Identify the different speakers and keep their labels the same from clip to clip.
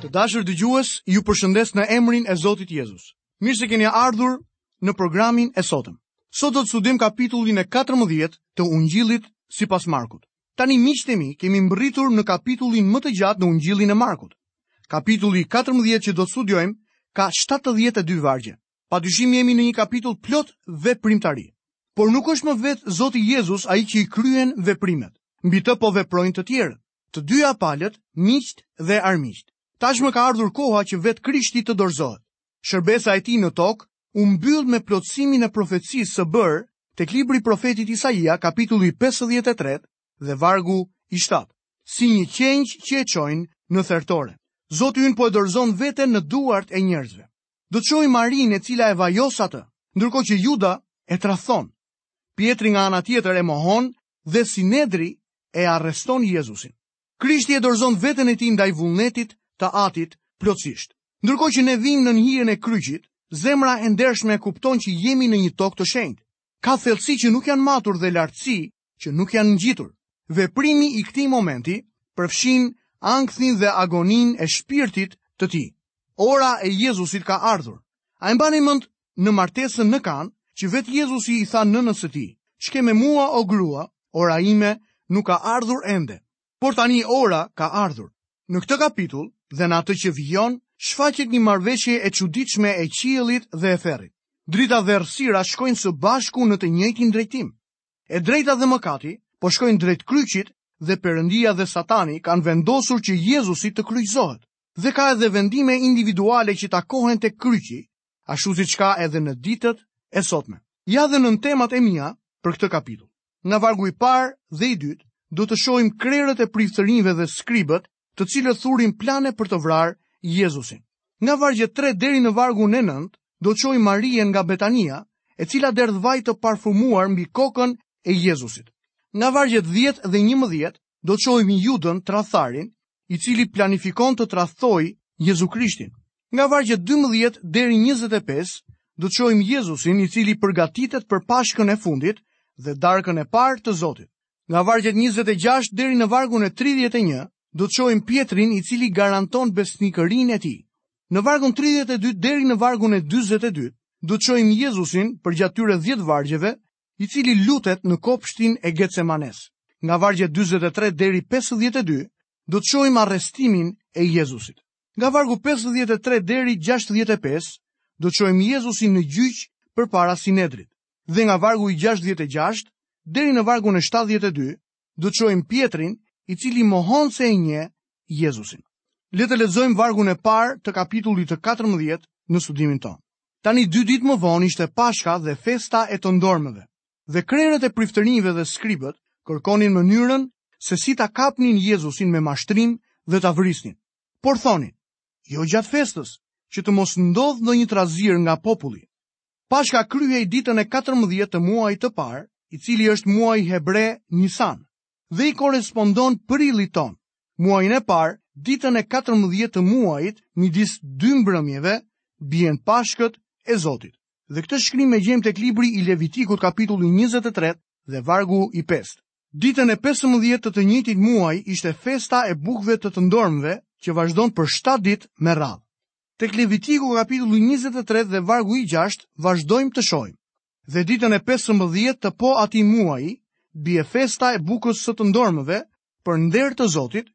Speaker 1: Të dashur dëgjues, ju përshëndes në emrin e Zotit Jezus. Mirë se keni ardhur në programin e sotëm. Sot do të studiojmë kapitullin e 14 të Ungjillit sipas Markut. Tani miqtë e mi kemi mbërritur në kapitullin më të gjatë në Ungjillin e Markut. Kapitulli 14 që do të studiojmë ka 72 vargje. Pa dyshim jemi në një kapitull plot veprimtari. Por nuk është më vetë Zoti Jezus ai që i kryen veprimet. Mbi të po veprojnë të tjerët. Të dyja palët, miqtë dhe armiqtë. Tashmë ka ardhur koha që vetë Krishti të dorëzohet. Shërbesa e tij në tokë u mbyll me plotësimin e profecisë së bërë tek libri i profetit Isaia, kapitulli 53 dhe vargu i 7. Si një qengj që e çojnë në thertore. Zoti ynë po e dorëzon veten në duart e njerëzve. Do të shohim Marinë e cila e vajos atë, ndërkohë që Juda e tradhton. Pjetri nga ana tjetër e mohon dhe Sinedri e arreston Jezusin. Krishti e dorëzon veten e tij ndaj vullnetit të Atit plotësisht. Ndërkohë që ne vijmë nën hijen e kryqit, zemra e ndershme kupton që jemi në një tokë të shenjtë. Ka thellësi që nuk janë matur dhe lartësi që nuk janë ngjitur. Veprimi i këtij momenti përfshin ankthin dhe agoninë e shpirtit të tij. Ora e Jezusit ka ardhur. A e mbani mend në martesën në Kanë, që vetë Jezusi i tha nënës së tij, Ç'ke me mua o grua, ora ime nuk ka ardhur ende, por tani ora ka ardhur. Në këtë kapitull dhe në atë që vijon, shfaqet një marrëveshje e çuditshme e qiellit dhe e ferrit. Drita dhe errësira shkojnë së bashku në të njëjtin drejtim. E drejta dhe mëkati po shkojnë drejt kryqit dhe Perëndia dhe Satani kanë vendosur që Jezusi të kryqëzohet. Dhe ka edhe vendime individuale që takohen tek kryqi, ashtu siç ka edhe në ditët e sotme. Ja dhe nëntemat e mia për këtë kapitull. Nga vargu i parë dhe i dytë, do të shohim krerët e priftërinjve dhe skribët të cilët thurin plane për të vrarë Jezusin. Nga vargjet 3 deri në vargun e nëntë, do të shohim Marien nga Betania, e cila derdh vaj të parfumuar mbi kokën e Jezusit. Nga vargjet 10 dhe 11, do të shohim Judën tradhtarin, i cili planifikon të tradhtojë Jezu Krishtin. Nga vargjet 12 deri 25 do të shohim Jezusin i cili përgatitet për Pashkën e fundit dhe darkën e parë të Zotit. Nga vargjet 26 deri në vargun e 31 do të shohim Pjetrin i cili garanton besnikërinë e tij. Në vargun 32 deri në vargun e 42 do të shohim Jezusin përgjatë këtyre 10 vargjeve i cili lutet në kopshtin e Getsemanesë, nga vargjet 43 deri 52, do të shohim arrestimin e Jezusit. Nga vargu 53 deri 65, do të shohim Jezusin në gjyq përpara Sinedrit. Dhe nga vargu i 66 deri në vargun e 72, Do të shohim Pjetrin, i cili mohon se e njeh Jezusin. Le të lexojmë vargun e parë të kapitullit të 14 në studimin tonë. Tani dy ditë më vonë ishte Pashka dhe festa e të ndormëve. Dhe krerët e priftërinjve dhe skribët kërkonin mënyrën se si ta kapnin Jezusin me mashtrim dhe ta vrisnin. Por thonin, jo gjatë festës, që të mos ndodhë ndonjë trazirë nga populli. Pashka kryhej ditën e katërmbëdhjetë të muajit të parë, i cili është muaji hebre Nisan, dhe i korrespondon prillit tonë, muajin e parë, ditën e katërmbëdhjetë të muajit, midis dy mbrëmjeve, bien Pashkët e Zotit. Dhe këtë shkrim e gjejmë tek libri i Levitikut kapitulli 23 dhe vargu i 5. Ditën e 15 të të njëjtit muaj ishte festa e bukëve të të ndormëve që vazhdon për 7 ditë me radhë. Tek Levitiku kapitulli njëzet e tre dhe vargu i gjashtë vazhdojmë të shohim. Dhe ditën e pesëmbëdhjetë të po atij muaji bie festa e bukës së të ndormëve për nder të Zotit,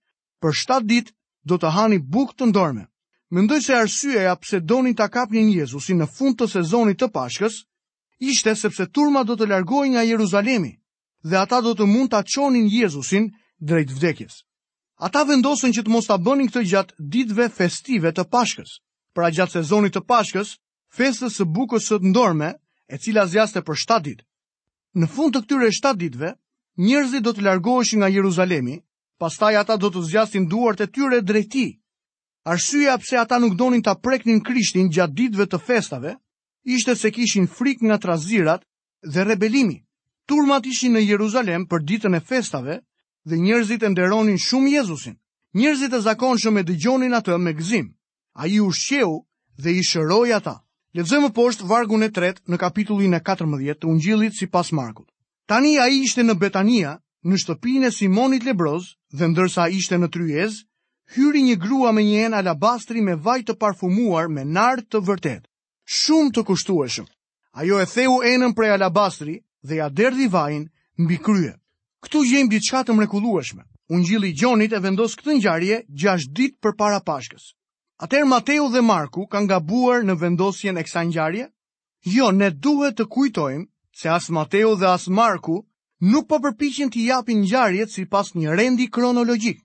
Speaker 1: për shtatë ditë do të hani bukë të ndorme. Mendoj se arsyeja pse donin ta kapnin Jezusin në fund të sezonit të Pashkës ishte sepse turma do të largohej nga Jeruzalemi. dhe ata do të mund ta çonin Jezusin drejt vdekjes. Ata vendosën që të mos ta bënin këtë gjatë ditëve festive të Pashkës. Pra gjatë sezonit të Pashkës, festës së bukës së ndorme, e cila zgjaste për 7 ditë. Në fund të këtyre 7 ditëve, njerëzit do të largoheshin nga Jeruzalemi, pastaj ata do të zgjastin duart e tyre drejt tij. Arsyeja pse ata nuk donin ta preknin Krishtin gjatë ditëve të festave ishte se kishin frikë nga trazirat dhe rebelimi. Turmat ishin në Jeruzalem për ditën e festave dhe njerëzit e nderonin shumë Jezusin. Njerëzit e zakonshëm e dëgjonin atë me gëzim. Ai ushqeu dhe i shëroi ata. Lexojmë më poshtë vargun e tretë në kapitullin e 14 të Ungjillit sipas Markut. Tani ai ishte në Betania, në shtëpinë e Simonit lebroz dhe ndërsa ishte në tryezë, hyri një grua me një enë alabastri me vaj të parfumuar me nard të vërtetë, shumë të kushtueshëm. Ajo e theu enën prej alabastri dhe ia derdhi vajin mbi krye. Këtu gjejmë diçka të mrekullueshme. Ungjilli i Gjonit e vendos këtë ngjarje 6 ditë përpara Pashkës. Atëherë Mateu dhe Marku kanë gabuar në vendosjen e kësaj ngjarje? Jo, ne duhet të kujtojmë se as Mateu dhe as Marku nuk po përpiqen t'i japin ngjarjet sipas një rendi kronologjik.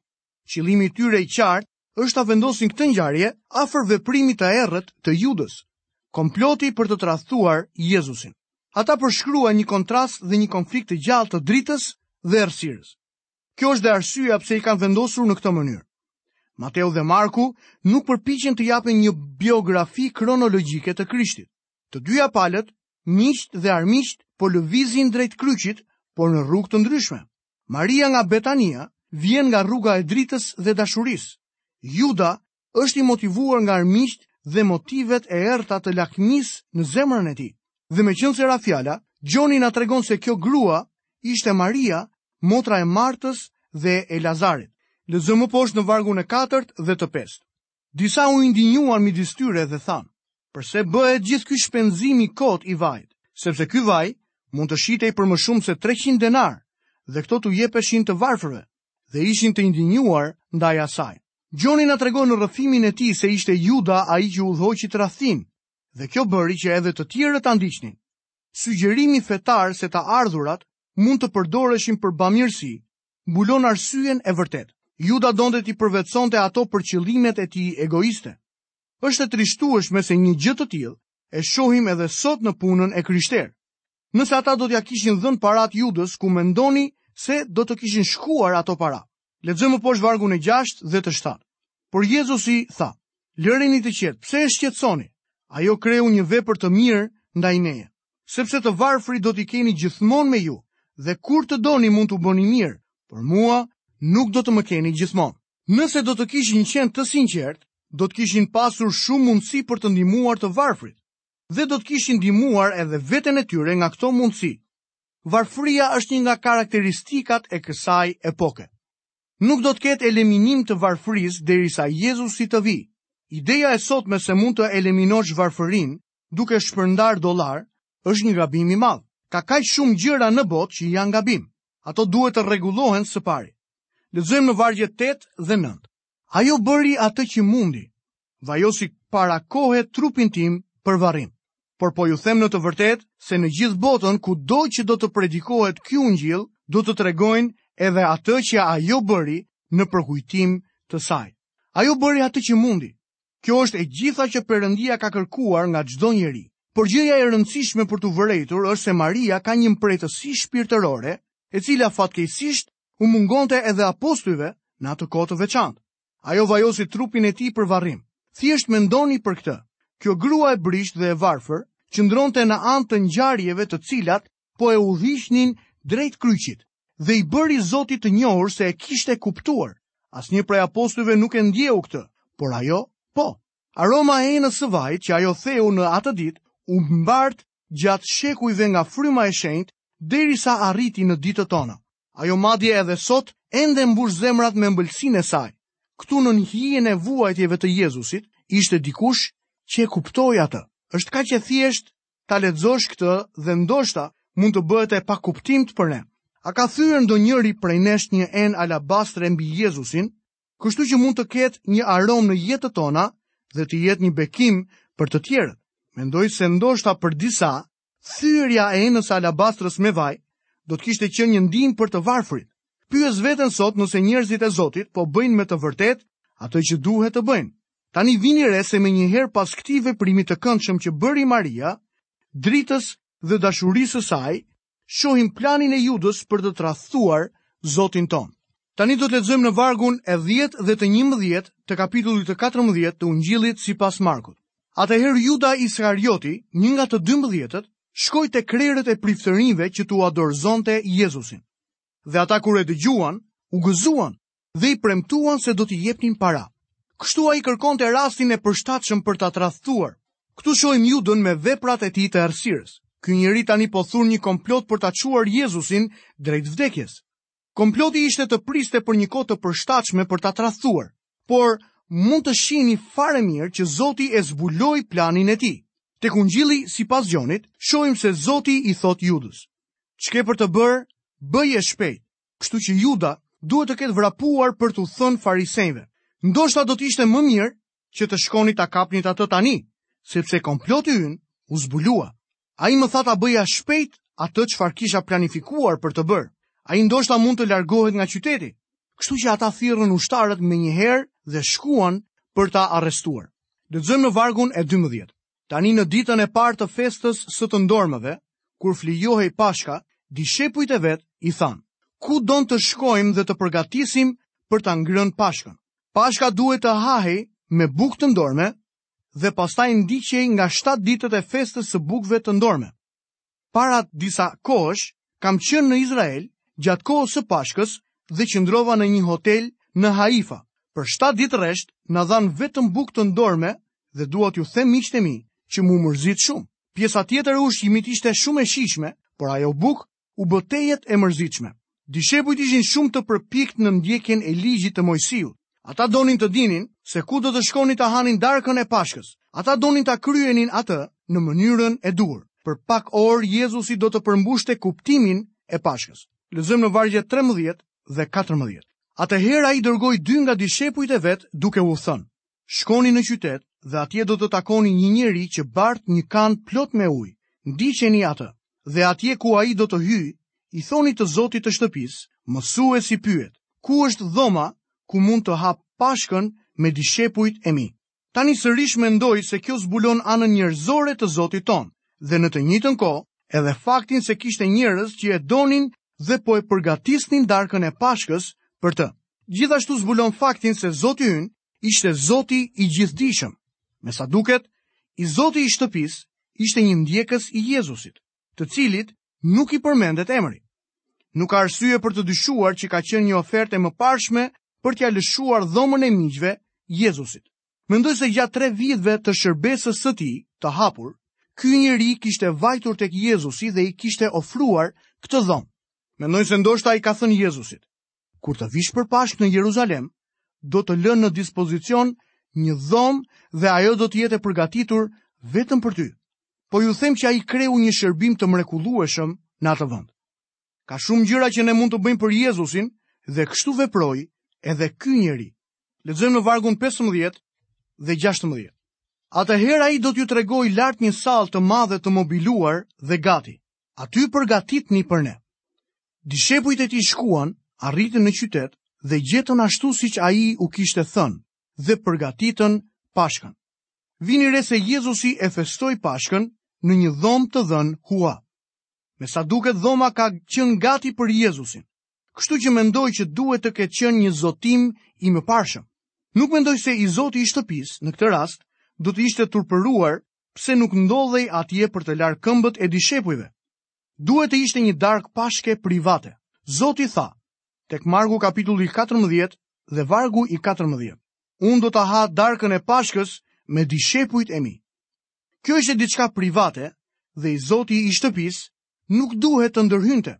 Speaker 1: Qëllimi i tyre i qartë është ta vendosin këtë ngjarje afër veprimit të errët të Judës, komploti për të tradhtuar Jezusin. Ata përshkruan një kontrast dhe një konflikt të gjallë të dritës dhe errësirës. Kjo është dhe arsyeja pse i kanë vendosur në këtë mënyrë. Mateu dhe Marku nuk përpiqen të japin një biografi kronologjike të Krishtit. Të dyja palët, miqtë dhe armiqtë, po lëvizin drejt kryqit, por në rrugë të ndryshme. Maria nga Betania vjen nga rruga e dritës dhe dashurisë. Juda është i motivuar nga armiqtë dhe motivet e errëta të lakmisë në zemrën e tij. Dhe meqenëse ra fjala, Gjoni na tregon se kjo grua ishte Maria, motra e Martës dhe e Lazarit. Lexojmë më poshtë në vargun e katërt dhe të pestë. Disa u indinjuan midis tyre dhe thanë, përse bëhet gjithë ky shpenzim i kot i vajit, sepse ky vaj mund të shitej për më shumë se 300 denarë dhe këto t'u jepeshin të varfërve dhe ishin të indinjuar ndaj saj. Gjoni na tregon në rrëfimin e tij se ishte Juda ai që udhëhoqi tradhtinë dhe kjo bëri që edhe të tjerët ta ndiqnin. Sugjerimi fetar se të ardhurat mund të përdoreshin për bamirësi mbulon arsyen e vërtetë. Juda donte t'i përvetësonte ato për qëllimet e tij egoiste. Është e trishtueshme se një gjë të tillë e shohim edhe sot në punën e krishterë. Nëse ata do t'ia kishin dhënë paratë Judës, ku mendoni se do të kishin shkuar ato para? Lexojmë më poshtë vargun e 6 dhe të 7. Por Jezusi tha: Lëreni të qetë, pse e shqetësoni? Ajo kreu një vepër të mirë ndaj meje. sepse të varfrit do t'i keni gjithmonë me ju, dhe kur të doni mund t'u bëni mirë, por mua nuk do të më keni gjithmonë. Nëse do të kishin qenë të sinqertë, do të kishin pasur shumë mundësi për të ndihmuar të varfrit dhe do të kishin ndihmuar edhe veten e tyre nga këto mundësi. Varfëria është një nga karakteristikat e kësaj epoke. Nuk do të ketë eliminim të varfërisë derisa Jezusi të vijë. Ideja e sotme se mund të eliminosh varfërinë duke shpërndarë dollarë, është një gabim i madh. Ka kaq shumë gjëra në botë që janë gabim. Ato duhet të rregullohen së pari. Lexojmë në vargjet 8 dhe 9. Ajo bëri atë që mundi. Vajosi para kohe trupin tim për varrim. Por po ju them në të vërtetë se në gjithë botën kudo që do të predikohet ky ungjill, do të tregojnë edhe atë që ajo bëri në përkujtim të saj. Ajo bëri atë që mundi. Kjo është e gjitha që Perëndia ka kërkuar nga çdo njeri. Por gjëja e rëndësishme për t'u vërejtur është se Maria ka një mprehtësi shpirtërore, e cila fatkeqësisht u mungonte edhe apostujve në atë kohë të veçantë. Ajo vajosi trupin e tij për varrim. Thjesht mendoni për këtë. Kjo grua e brishtë dhe e varfër qëndronte në anë të ngjarjeve të cilat po e udhëhiqnin drejt kryqit dhe i bëri Zotit të njohur se e kishte kuptuar. Asnjë prej apostujve nuk e ndjeu këtë, por ajo po. Aroma e enës së vajit që ajo theu në atë ditë u mbart gjatë shekujve nga fryma e shenjtë derisa arriti në ditët tona. Ajo madje edhe sot ende mbush zemrat me ëmbëlsinë e saj. Këtu nën hijen e vuajtjeve të Jezusit, ishte dikush që e kuptoi atë. Është kaq e thjeshtë ta lexosh këtë dhe ndoshta mund të bëhet e pakuptimtë për ne. A ka thyer ndonjëri prej nesh një enë alabastre mbi Jezusin, kështu që mund të ketë një aromë në jetët tona dhe të jetë një bekim për të tjerët? Mendoj se ndoshta për disa, thyerja e enës së alabastrës me vaj do të kishte qenë një ndihmë për të varfrit. Pyes veten sot nëse njerëzit e Zotit po bëjnë me të vërtetë atë që duhet të bëjnë. Tani vini re se menjëherë pas këtij veprimi të këndshëm që bëri Maria, dritës dhe dashurisë së saj, shohim planin e Judës për të tradhtuar Zotin tonë. Tani do të lexojmë në vargun e 10 dhe të 11 të kapitullit të 14 të Ungjillit sipas Markut. Atëherë Juda Iskarioti, një nga të 12-tët, shkoi te krerët e priftërinjve që t'ua dorëzonte Jezusin. Dhe ata kur e dëgjuan, u gëzuan dhe i premtuan se do t'i jepnin para. Kështu ai kërkonte rastin e përshtatshëm për ta tradhtuar. Këtu shohim Judën me veprat e tij të errësirës. Ky njeri tani po thur një komplot për ta çuar Jezusin drejt vdekjes. Komploti ishte të priste për një kohë të përshtatshme për ta tradhtuar, por mund të shihni fare mirë që Zoti e zbuloi planin e tij. Tek ungjilli sipas Gjonit, shohim se Zoti i thotë Judës: "Ç'ke për të bërë, bëje shpejt, Kështu që Juda duhet të ketë vrapuar për t'u thënë farisenjve, ndoshta do të ishte më mirë që të shkoni ta kapni atë tani, sepse komploti ynë u zbulua. Ai më tha ta bëja shpejt atë çfarë kisha planifikuar për të bërë. Ai ndoshta mund të largohet nga qyteti. Kështu që ata thirrën ushtarët menjëherë dhe shkuan për ta arrestuar. Lexojmë në vargun e 12. Tani në ditën e parë të festës së të ndormëve, kur flijohej Pashka, dishepujt e vet i thanë: "Ku don të shkojmë dhe të përgatisim për ta ngrënë Pashkën?" Pashka duhet të hahej me bukë të ndorme dhe pastaj ndiqej nga 7 ditët e festës së bukëve të ndorme. Para disa kohësh, kam qenë në Izrael gjatë kohës së pashkës dhe qëndrova në një hotel në Haifa. Për 7 ditë rresht na dhanë vetëm bukë të ndorme dhe duhet t'ju them miqtë e mi që m'u mërzit shumë. Pjesa tjetër e ushqimit ishte shumë e shijshme, por ajo bukë u bë tejet e mërzitshme. Dishepujt ishin shumë të përpiktë në ndjekjen e ligjit të Moisiut. Ata donin të dinin se ku do të shkonin ta hanin darkën e Pashkës. Ata donin ta kryenin atë në mënyrën e duhur. Për pak orë Jezusi do të përmbushte kuptimin e Pashkës. Lexojmë në vargjet 13 dhe 14. Atëherë ai dërgoi dy nga dishepujt e vet duke u thënë: Shkoni në qytet dhe atje do të takoni një njeri që bart një kanë plot me ujë. Ndiqeni atë dhe atje ku ai do të hyjë, i thoni të zotit të shtëpisë, mësuesi pyet, ku është dhoma ku mund të ha pashkën me dishepujt e mi. Tani sërish mendoj se kjo zbulon anën njerëzore të zotit tonë dhe në të njëjtën kohë edhe faktin se kishte njerëz që e donin dhe po e përgatisnin darkën e pashkës për të. Gjithashtu zbulon faktin se Zoti ynë ishte Zoti i gjithëdijshëm. Me sa duket, i Zoti i shtëpisë ishte një ndjekës i Jezusit, të cilit nuk i përmendet emri. Nuk ka arsye për të dyshuar që ka qenë një ofertë e mëparshme për t'ia lëshuar dhomën e miqve Jezusit. Mendoj se gjatë tre viteve të shërbesës së tij të hapur, ky njeri kishte vajtur tek Jezusi dhe i kishte ofruar këtë dhomë. Mendoj se ndoshta i ka thënë Jezusit, Kur të vish për Pashkë në Jeruzalem, do të lë në dispozicion një dhomë dhe ajo do të jetë e përgatitur vetëm për ty. Po ju them që ai kreu një shërbim të mrekullueshëm në atë vend. Ka shumë gjëra që ne mund të bëjmë për Jezusin dhe kështu veproi edhe ky njeri. Lexojmë në vargun 15 dhe 16. Atëherë ai do t'ju tregoj lart një sallë të madhe të mobiluar dhe gati. Aty përgatitni për ne. Dishepujt e tij shkuan, arritën në qytet dhe gjetën ashtu siç ai u kishte thënë dhe përgatitën Pashkën. Vini re se Jezusi e festoi Pashkën në një dhomë të dhënë hua. Me sa duket dhoma ka qenë gati për Jezusin. Kështu që mendoj që duhet të ketë qenë një zotim i mëparshëm. Nuk mendoj se i zoti i shtëpisë në këtë rast do të ishte turpëruar pse nuk ndodhej atje për të larë këmbët e dishepujve. Duhet të ishte një darkë pashke private. Zoti tha, tek Marku kapitulli 14 dhe vargu i 14. Unë do ta ha darkën e pashkës me dishepujt e mi. Kjo ishte diçka private dhe i zoti i shtëpisë nuk duhet të ndërhynte.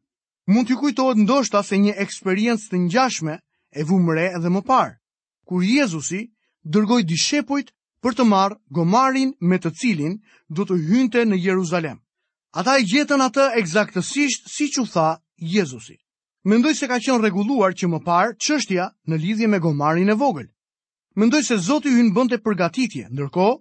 Speaker 1: Mund t'ju kujtohet ndoshta se një eksperiencë të ngjashme e vumë re edhe më parë. kur Jezusi dërgoi dishepujt për të marrë gomarin me të cilin do të hynte në Jeruzalem. Ata e gjetën atë ekzaktësisht siç u tha Jezusi. Mendoj se ka qenë rregulluar që më parë çështja në lidhje me gomarin e vogël. Mendoj se Zoti ynë bënte përgatitje, ndërkohë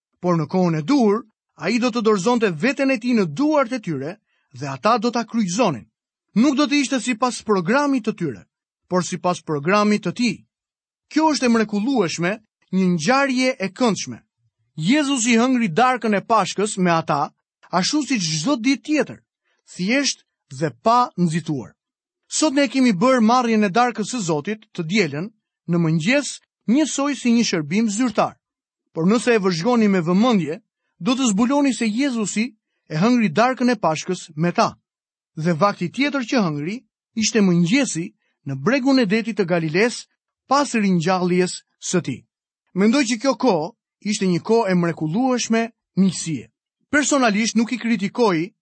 Speaker 1: Por në kohën e duhur, ai do të dorëzonte veten e tij në duart e tyre dhe ata do ta kryqëzonin. Nuk do të ishte sipas programit të tyre, por sipas programit të tij. Kjo është e mrekullueshme një ngjarje e këndshme. Jezusi hëngri darkën e pashkës me ata, ashtu si çdo ditë tjetër, thjesht dhe pa nxituar. Sot ne e kemi bërë marrjen e darkës së Zotit të dielën në mëngjes njësoj si një shërbim zyrtar. Por nëse e vëzhgoni me vëmendje, do të zbuloni se Jezusi e hëngri darkën e Pashkës me ta. Dhe vakti tjetër që hëngri ishte mëngjesi në bregun e detit të Galilesë pas ringjalljes së tij. Mendoj që kjo kohë ishte një kohë e mrekullueshme miqësie. Personalisht nuk i kritikoj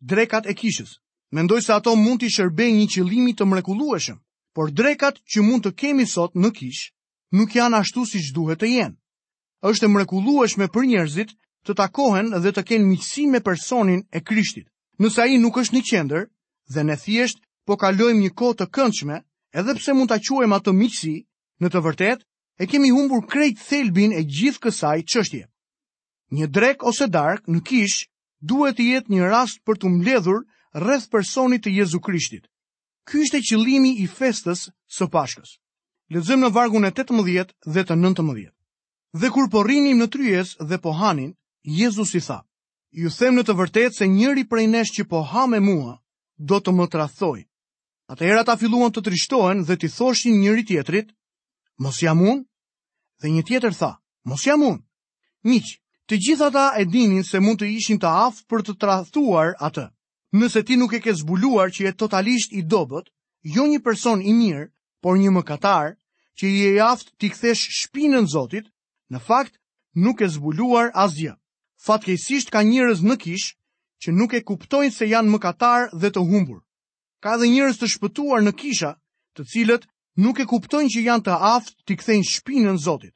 Speaker 1: drekat e kishës. Mendoj se ato mund t'i shërbejnë një qëllimi të mrekullueshëm, por drekat që mund të kemi sot në kishë nuk janë ashtu siç duhet të jenë. Është e mrekullueshme për njerëzit të takohen dhe të kenë miqësi me personin e Krishtit. Nëse ai nuk është në qendër dhe ne thjesht po kalojmë një kohë të këndshme, edhe pse mund ta quajmë atë miqësi, në të vërtetë e kemi humbur krejt thelbin e gjithë kësaj çështje. Një drekë ose darkë në kishë duhet të jetë një rast për t'u mbledhur rreth personit të Jezu Krishtit. Ky ishte qëllimi i festës së Pashkës. Lexojmë në vargun e 18 dhe të 19. Dhe kur po rrinim në tryezë dhe po hanin, Jezusi tha, ju them në të vërtetë se njëri prej nesh që po ha me mua, do të më tradhtojë. Atëherë ata filluan të trishtohen dhe t'i thoshin njëri-tjetrit, mos jam unë? Dhe një tjetër tha, mos jam unë? Miq, të gjithë ata e dinin se mund të ishin të aftë për ta tradhtuar atë. Nëse ti nuk e ke zbuluar që je totalisht i dobët, jo një person i mirë, por një mëkatar, që je i aftë t'i kthesh shpinën Zotit, në fakt nuk ke zbuluar asgjë. Fatkeqësisht ka njerëz në kishë që nuk e kuptojnë se janë mëkatarë dhe të humbur. Ka edhe njerëz të shpëtuar në kisha të cilët nuk e kuptojnë që janë të aftë t'i kthejnë shpinën Zotit.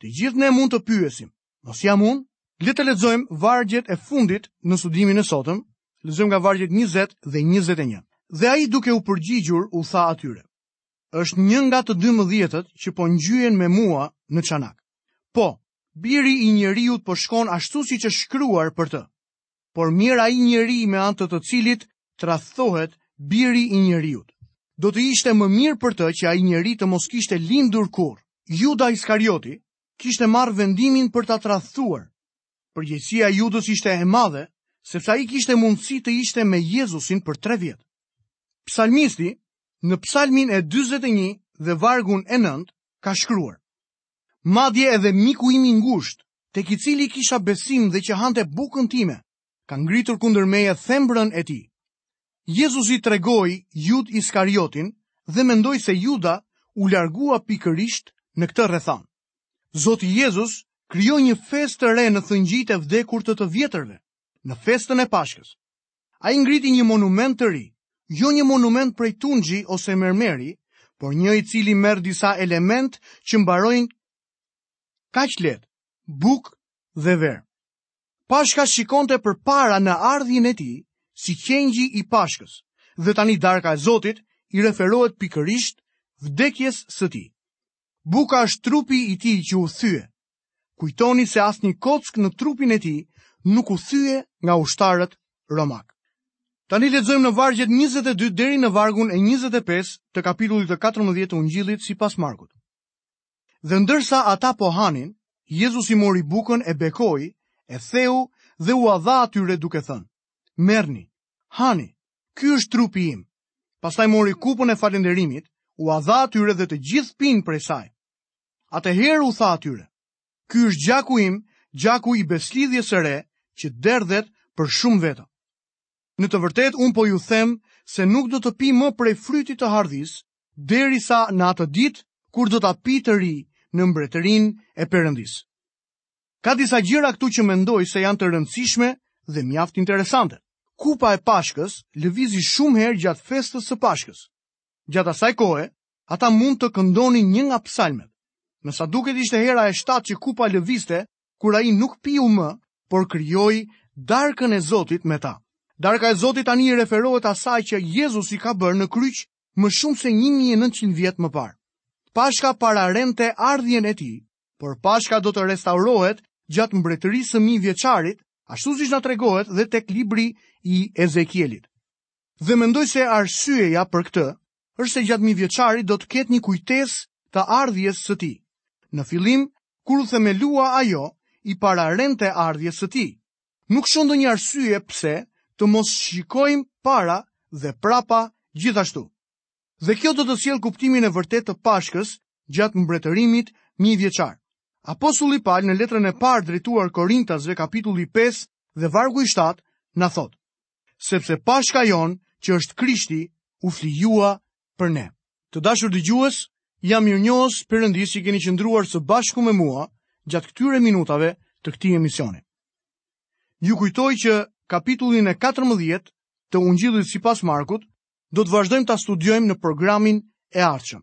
Speaker 1: Të gjithë ne mund të pyesim, mos jam unë? Le të lexojmë vargjet e fundit në studimin e sotëm, lexojmë nga vargjet 20 dhe 21. Dhe ai duke u përgjigjur u tha atyre: Është një nga të 12-të që po ngjyen me mua në çanak. Po, biri i njeriut po shkon ashtu siç është shkruar për të. por mjerë ai njeri me anë të të cilit tradhtohet Biri i njeriut. Do të ishte më mirë për të që ai njeri të mos kishte lindur kurrë. Juda Iskarioti kishte marrë vendimin për ta tradhtuar. Përgjegjësia e Judës ishte e madhe, sepse ai kishte mundësi të ishte me Jezusin për tre vjet. Psalmisti në Psalmin e 41 dhe vargun e 9 ka shkruar: Madje edhe miku im i ngushtë, tek i cili kisha besim dhe që hante bukën time, ka ngritur kundër meje thembrën e tij. Jezusi tregoi Jud Iskariotin dhe mendoj se Juda u largua pikërisht në këtë rrethanë. Zoti Jezus krijoi një festë të re në thëngjijtë e vdekur të të vjetërve, në festën e Pashkës. Ai ngriti një monument të ri, jo një monument prej tunxhi ose mermeri, por një i cili merr disa element që mbarojnë kaq lehtë, bukë dhe verë. Pashka shikonte përpara në ardhjen e tij si qengji i pashkës dhe tani darka e Zotit i referohet pikërisht vdekjes së tij. Buka është trupi i tij që u thye, Kujtoni se asnjë kockë në trupin e tij nuk u thye nga ushtarët romakë. Tani lexojmë në vargjet 22 deri në vargun e 25 të kapitullit të 14 të Ungjillit sipas Markut. Dhe ndërsa ata po hanin, Jezusi mori bukën e bekoi, e theu dhe ua dha atyre duke thënë: Merrni, hani, ky është trupi im. Pastaj mori kupën e falënderimit, ua dha atyre dhe të gjithë pinë prej saj. Atëherë u tha atyre, Ky është gjaku im, gjaku i besëlidhjes së re, që derdhet për shumë veta. Në të vërtetë unë po ju them se nuk do të pi më prej frytit të hardhisë, derisa në atë ditë kur do ta pi të ri në mbretërinë e Perëndisë. Ka disa gjëra këtu që mendoj se janë të rëndësishme dhe mjaft interesante. Kupa e pashkës lëvizi shumë herë gjatë festës së pashkës. Gjatë asaj kohe, ata mund të këndonin një nga psalmet. Me sa duket ishte hera e shtatë që kupa lëvizte, kur ai nuk piu më, por krijoi darkën e Zotit me ta. Darka e Zotit tani i referohet asaj që Jezusi ka bërë në kryq më shumë se 1900 vjet më parë. Pashka pararendte ardhjen e tij, por Pashka do të restaurohet gjatë mbretërisë së mijëvjeçarit, ashtu siç na tregohet dhe tek libri i Ezekielit. Dhe mendoj se arsyeja për këtë është se gjatë mijëvjeçarit do të ketë një kujtesë të ardhjes së tij. Në fillim, kur u themelua ajo, i pararendte ardhjes së tij. Nuk shoh ndonjë arsye pse të mos shikojmë para dhe prapa gjithashtu. Dhe kjo do të sjellë kuptimin e vërtetë të Pashkës gjatë mbretërimit mijëvjeçar. Apostulli Pal në letrën e parë drejtuar Korintasve kapitulli 5 dhe vargu i 7 na thotë: sepse pashka jonë që është Krishti u flijua për ne. Të dashur dëgjues, jam mirënjohës Perëndisë që keni qëndruar së bashku me mua gjatë këtyre minutave të këtij emisioni. Ju kujtoj që kapitullin e 14 të Ungjillit sipas Markut do të vazhdojmë ta studiojmë në programin e ardhshëm.